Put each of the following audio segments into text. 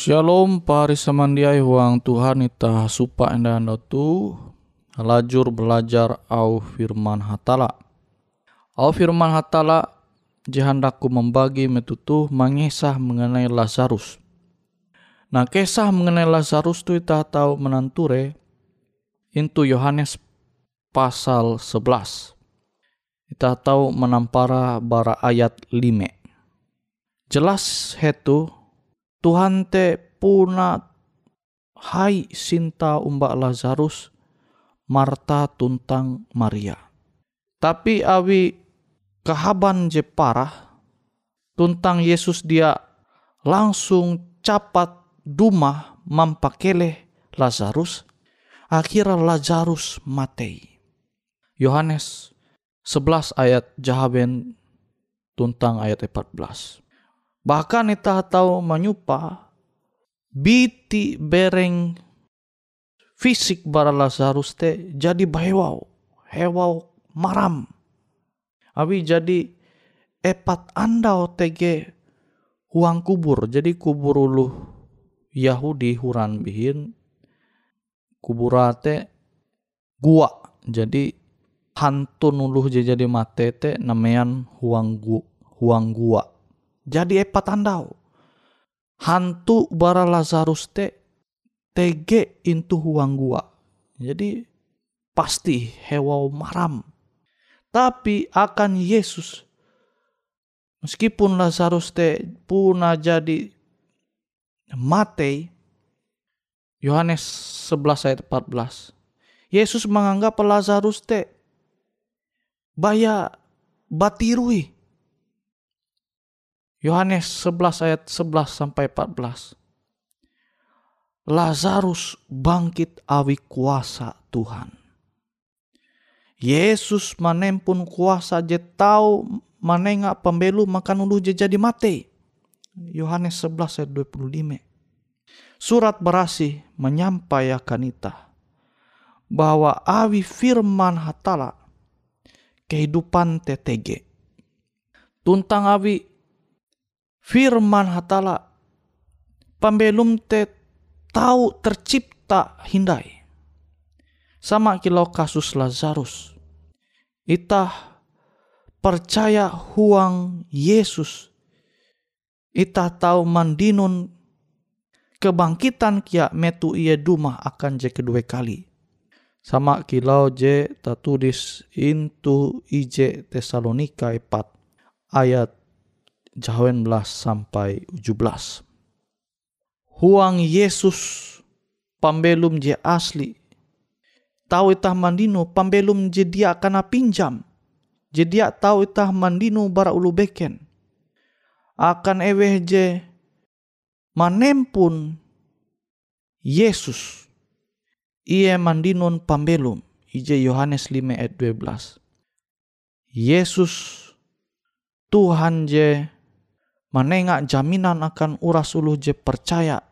Shalom pari samandiai huang Tuhan ita supa enda tu lajur belajar au firman hatala. Au firman hatala jahandaku membagi metutu mengisah mengenai Lazarus. Nah kisah mengenai Lazarus tu ita tahu menanture into Yohanes pasal 11. Kita tahu menampara bara ayat 5. Jelas hetu Tuhan te puna hai sinta umba Lazarus Marta tuntang Maria. Tapi awi kehaban je parah tuntang Yesus dia langsung capat duma mampakele Lazarus akhirnya Lazarus mati. Yohanes 11 ayat Jahaben tuntang ayat 14. Bahkan kita tahu menyupa biti bereng fisik bara Lazarus te jadi bahewau, hewau maram. Abi jadi epat anda OTG uang kubur. Jadi kubur ulu Yahudi huran bihin kuburate gua. Jadi hantu nuluh jadi mate te namean huang huang gua jadi epat andau. Hantu bara Lazarus te tege intu huang gua. Jadi pasti hewau maram. Tapi akan Yesus meskipun Lazarus te puna jadi mate Yohanes 11 ayat 14 Yesus menganggap Lazarus te baya batirui Yohanes 11 ayat 11 sampai 14. Lazarus bangkit awi kuasa Tuhan. Yesus manempun kuasa je tahu manenga pembelu makan ulu je jadi mati. Yohanes 11 ayat 25. Surat berasi menyampaikan ita bahwa awi firman hatala kehidupan TTG. Tuntang awi firman hatala pembelum te tahu tercipta hindai. Sama kilau kasus Lazarus. Itah percaya huang Yesus. Itah tahu mandinun kebangkitan kia metu ia duma akan je kedua kali. Sama kilau je tatulis intu ije Tesalonika 4 ayat Jawen belas sampai 17. Huang Yesus pambelum je asli. Tahu itah mandino pambelum je dia kana pinjam. Je dia tahu itah mandino bara ulu beken. Akan eweh je manempun Yesus. Ia mandinun pambelum. Ije Yohanes 5 ayat 12. Yesus Tuhan je manenga jaminan akan uras ulu je percaya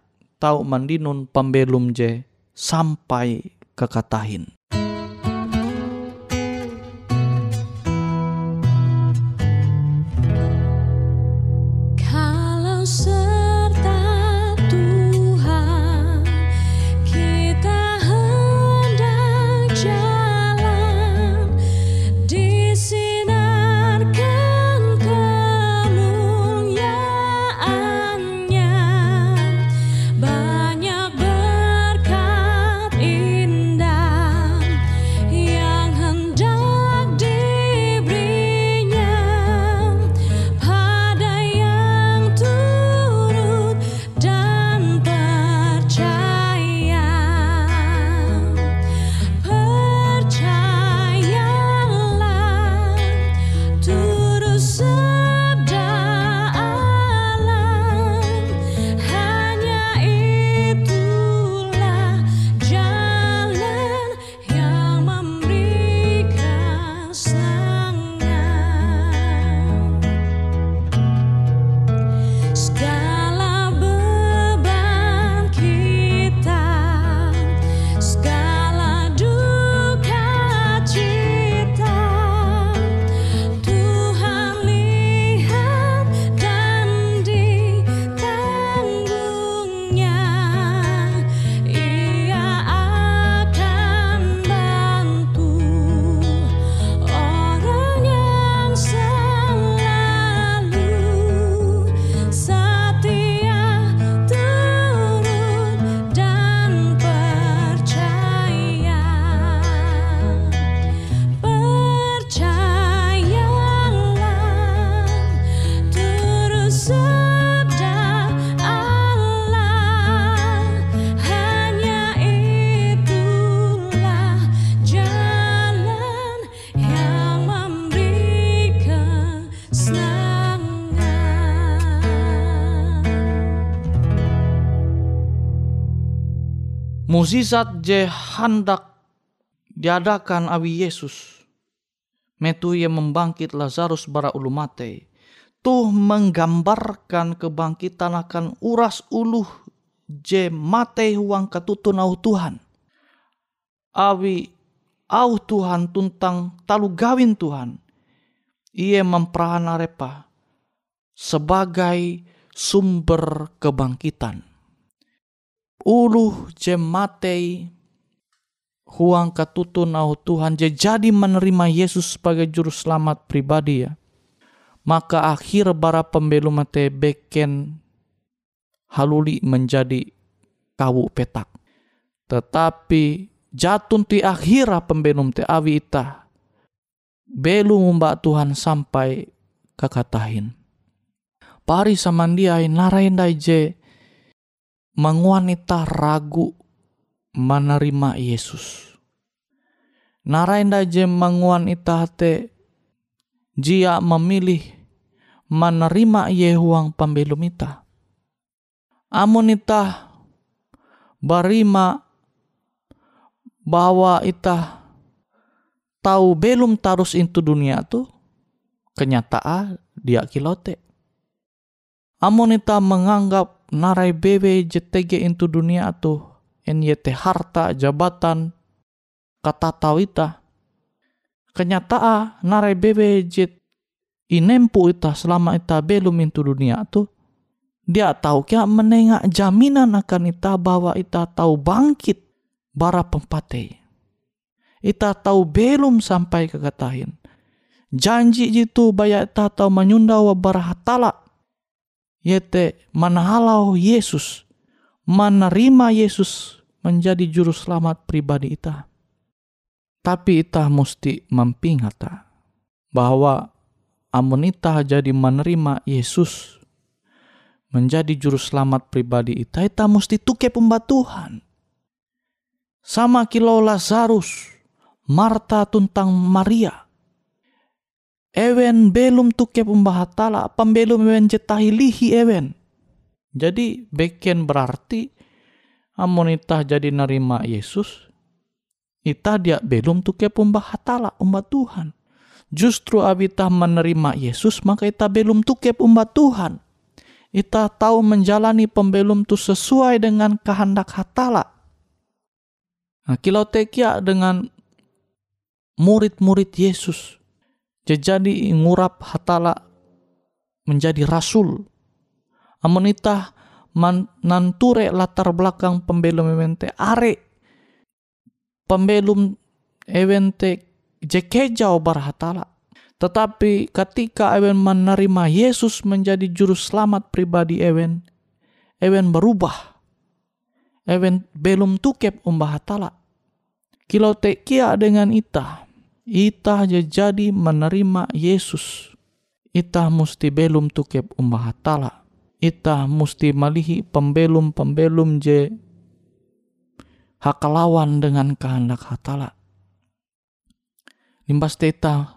tau mandinun pembelum je sampai kekatahin. Mukjizat je hendak diadakan awi Yesus. Metu ia membangkit Lazarus bara ulu mate. Tuh menggambarkan kebangkitan akan uras uluh je mate huang katutun au Tuhan. Awi au Tuhan tuntang talu gawin Tuhan. Ia memperahana repa sebagai sumber kebangkitan. Uluh jematei huang katutun au Tuhan je jadi menerima Yesus sebagai juru selamat pribadi ya. Maka akhir bara pembelum mate beken haluli menjadi kawu petak. Tetapi jatun ti akhira pembelum te awi ita belum mbak Tuhan sampai kakatahin pari samandiai narendai je mengwanita ragu menerima Yesus. Narendai je mengwanita te jia memilih menerima Yehuang pembelum ita. Amun barima bahwa ita tahu belum tarus into dunia tu kenyataan dia kilote Amonita menganggap narai bebe JTG into dunia atau NYT harta jabatan kata tahu ita. Kenyataan narai bebe jet inempu ita selama ita belum into dunia tu dia tahu kia menengak jaminan akan ita bahwa ita tahu bangkit bara pempate. Ita tahu belum sampai kekatahin. Janji itu bayar ita tahu menyunda wa hatala yete manahalau Yesus, menerima Yesus menjadi juru selamat pribadi ita. Tapi ita mesti mempingata bahwa amun ita jadi menerima Yesus menjadi juru selamat pribadi ita, ita mesti tuke pembatuhan. Sama kilo Lazarus, Marta tuntang Maria ewen belum tuke pembahatala pembelum ewen cetahi lihi ewen. Jadi beken berarti amun jadi nerima Yesus itah dia belum tuke pembahatala umat Tuhan. Justru abitah menerima Yesus maka itah belum tuke umat Tuhan. Itah tahu menjalani pembelum tu sesuai dengan kehendak hatala nah kilau dengan murid-murid Yesus jadi ngurap hatala menjadi rasul. Amonita man, nanture latar belakang pembelum emente are pembelum evente jekejau hatala. Tetapi ketika ewen menerima Yesus menjadi juru selamat pribadi ewen, ewen berubah. Ewen belum tukep umbah hatala. Kilau tekia dengan ita, ita jadi menerima Yesus. Ita musti belum tukep umbah tala. Ita musti malihi pembelum-pembelum je hakalawan dengan kehendak hatala. Limbas teta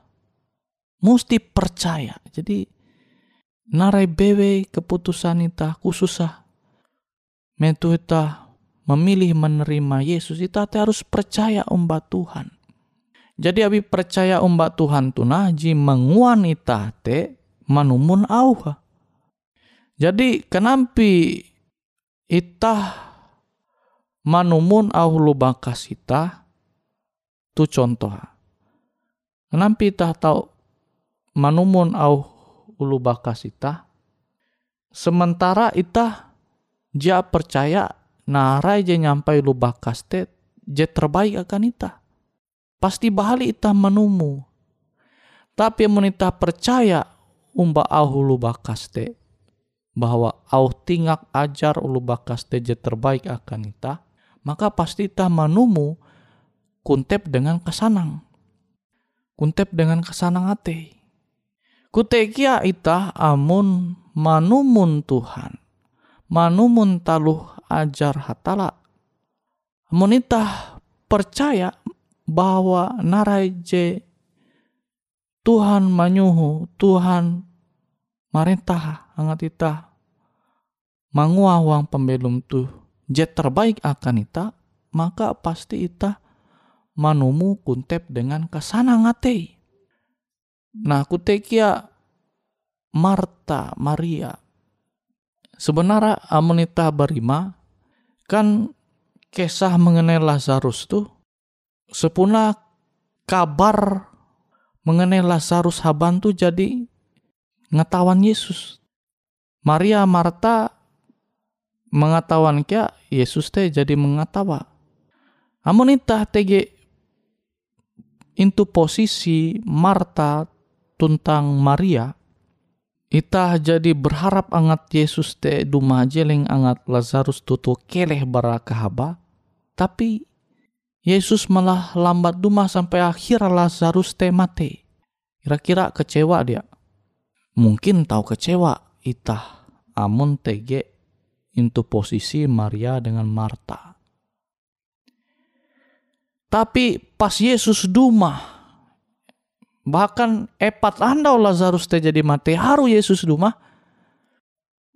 musti percaya. Jadi narai bewe keputusan ita khususah metu ita memilih menerima Yesus ita harus percaya umbah Tuhan jadi abi percaya umba Tuhan tu naji menguan ita te manumun auha. Jadi kenampi itah manumun au lubakas ita tu contoh. Kenampi itah tahu manumun au bakas ita sementara ita dia percaya narai je nyampai lu bakas te je terbaik akan ita pasti bahali ita menumu. Tapi yang ita percaya umba au hulu bakas te bahwa au tingak ajar ulu bakas je terbaik akan ita, maka pasti ita menumu kuntep dengan kesanang. Kuntep dengan kesanang ate. Kutekia ita amun manumun Tuhan. Manumun taluh ajar hatala. Amun ita percaya bahwa je Tuhan manyuhu, Tuhan marintah angat ita mangua uang pembelum tu jet terbaik akan ita maka pasti ita manumu kuntep dengan ke sana ngatei. Nah kutekia Marta, Maria. Sebenarnya amunita berima kan kisah mengenai Lazarus tuh sepuna kabar mengenai Lazarus Haban tuh jadi ngetahuan Yesus. Maria Marta mengetahuan kia Yesus teh jadi mengetawa. Amunita tege into posisi Marta tentang Maria, Ita jadi berharap angat Yesus te duma jeleng angat Lazarus tutu keleh bara kahaba. Tapi Yesus malah lambat duma sampai akhir Lazarus te mate. Kira-kira kecewa dia. Mungkin tahu kecewa itah amun tege into posisi Maria dengan Marta. Tapi pas Yesus duma Bahkan epat andau Lazarus teh jadi mati haru Yesus duma.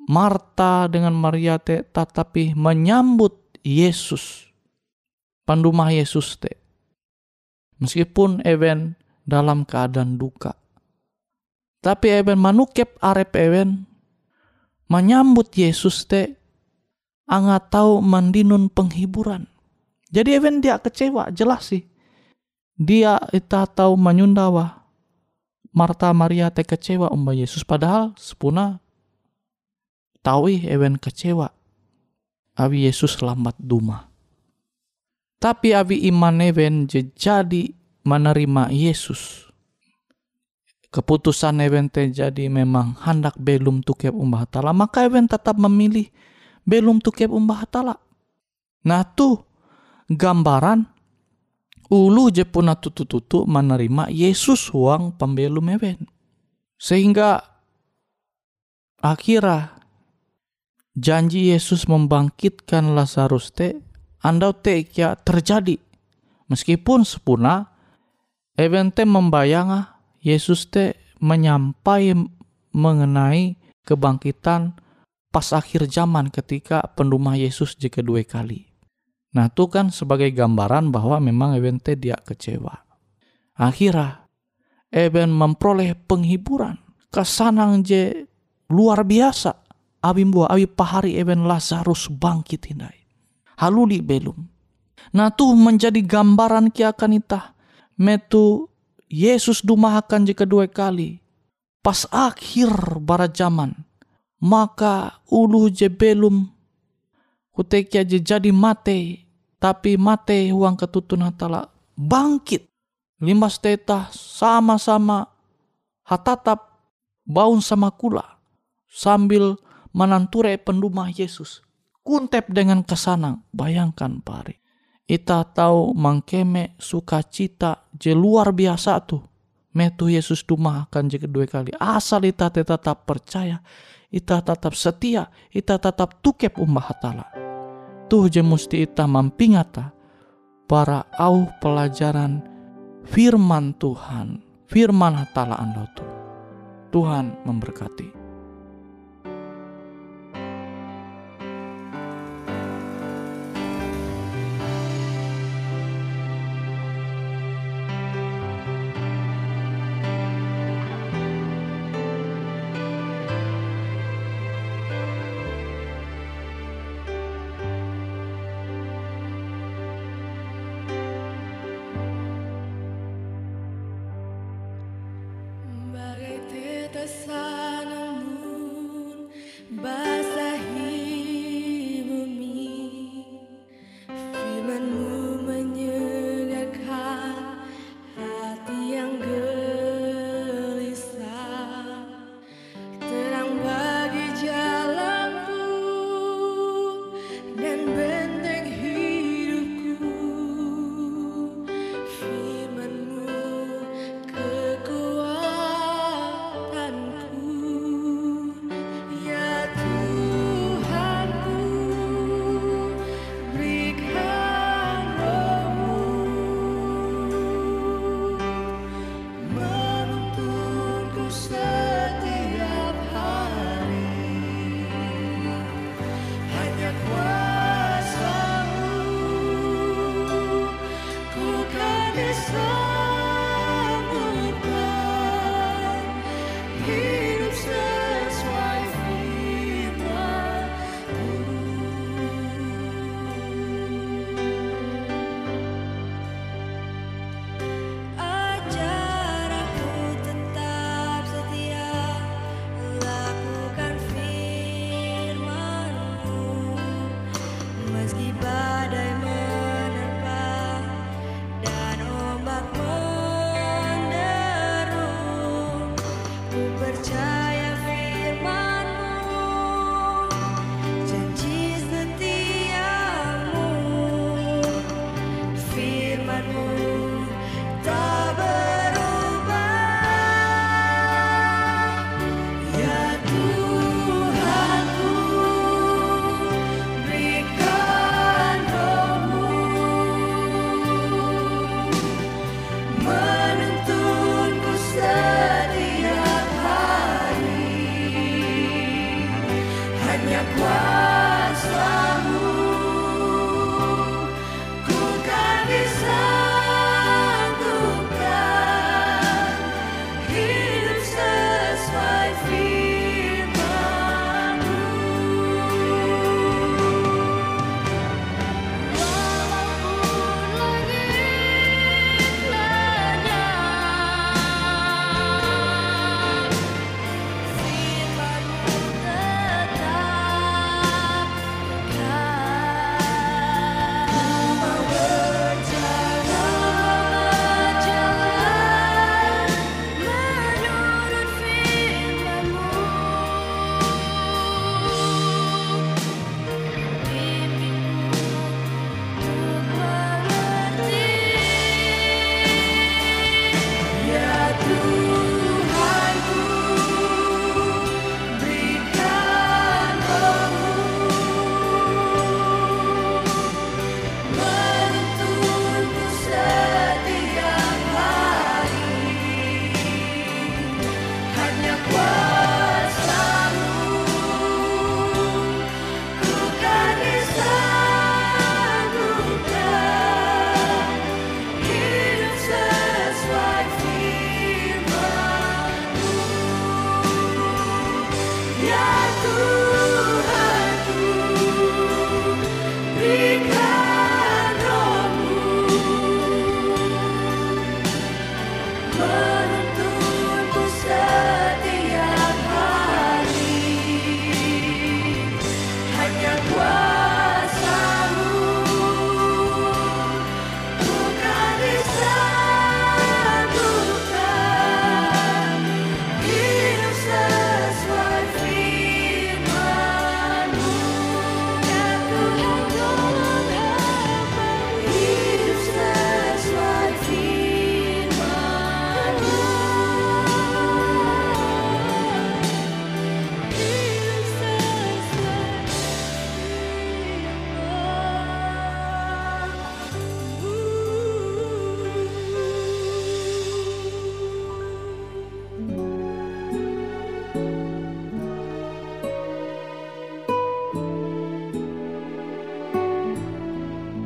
Marta dengan Maria teh tetapi menyambut Yesus. Pandumah Yesus teh. Meskipun even dalam keadaan duka. Tapi even manukep arep even menyambut Yesus teh angat tahu mandinun penghiburan. Jadi even dia kecewa jelas sih dia ita tahu menyundawa Marta Maria te kecewa umba Yesus padahal sepuna tahu ewen kecewa awi Yesus lambat duma tapi awi iman ewen jadi menerima Yesus. Keputusan ewen te jadi memang hendak belum tukep umbah tala maka ewen tetap memilih belum tukep umbah tala nah tuh gambaran ulu je puna tutu-tutu menerima Yesus huang pembelu mewen. Sehingga akhirnya janji Yesus membangkitkan Lazarus te andau te kia terjadi. Meskipun sepuna evente membayang Yesus te menyampai mengenai kebangkitan pas akhir zaman ketika pendumah Yesus jika dua kali. Nah itu kan sebagai gambaran bahwa memang Ewente dia kecewa. Akhirnya Eben memperoleh penghiburan. Kesanang je luar biasa. Abi buah abi pahari Eben Lazarus bangkit hindai. Haluli belum. Nah tuh menjadi gambaran kiakan itah. Metu Yesus dumahakan jika dua kali. Pas akhir bara zaman. Maka ulu je belum kutekia je jadi mate tapi mate huang ketutun hatala bangkit. Limas teta sama-sama hatatap baun sama kula sambil menanture pendumah Yesus. Kuntep dengan kesanang, bayangkan pari. Ita tahu mangkeme sukacita je luar biasa tuh. Metu Yesus duma akan jika dua kali. Asal ita tetap percaya, ita tetap setia, ita tetap tukep umbah hatala tuh je musti ita mampingata para au pelajaran firman Tuhan, firman hatala anda tuh. Tuhan memberkati.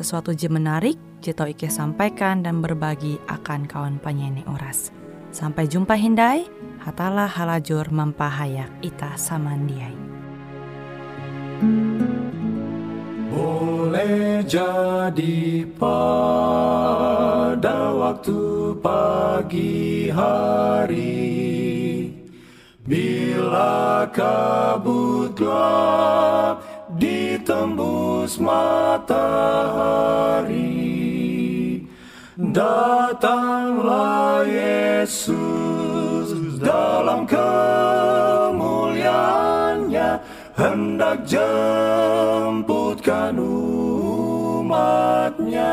sesuatu je menarik, Jito Ike sampaikan dan berbagi akan kawan penyanyi oras. Sampai jumpa Hindai, hatalah halajur mempahayak ita samandiai. Boleh jadi pada waktu pagi hari Bila kabut gelap ditembus matahari. Datanglah Yesus dalam kemuliaannya. Hendak jemputkan umatnya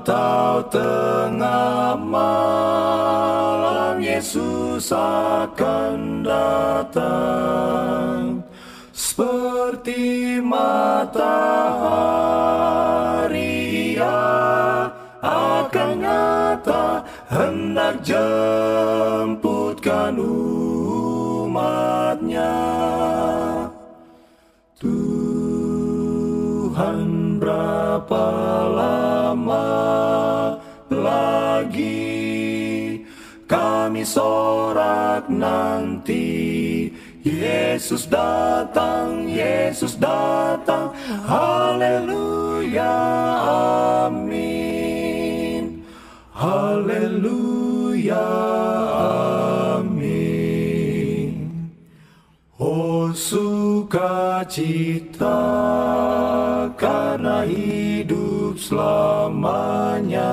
atau tengah malam Yesus akan datang. Seperti matahari akan nyata hendak jemputkan umatnya. Tuhan berapa lagi kami sorak nanti Yesus datang, Yesus datang, haleluya, amin. Haleluya, amin. Oh sukacita karena hidup selamanya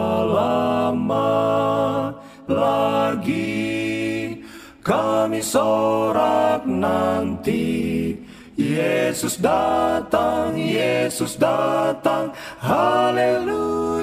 lagi. Kami sorak nanti. Yesus datang, Yesus datang, haleluya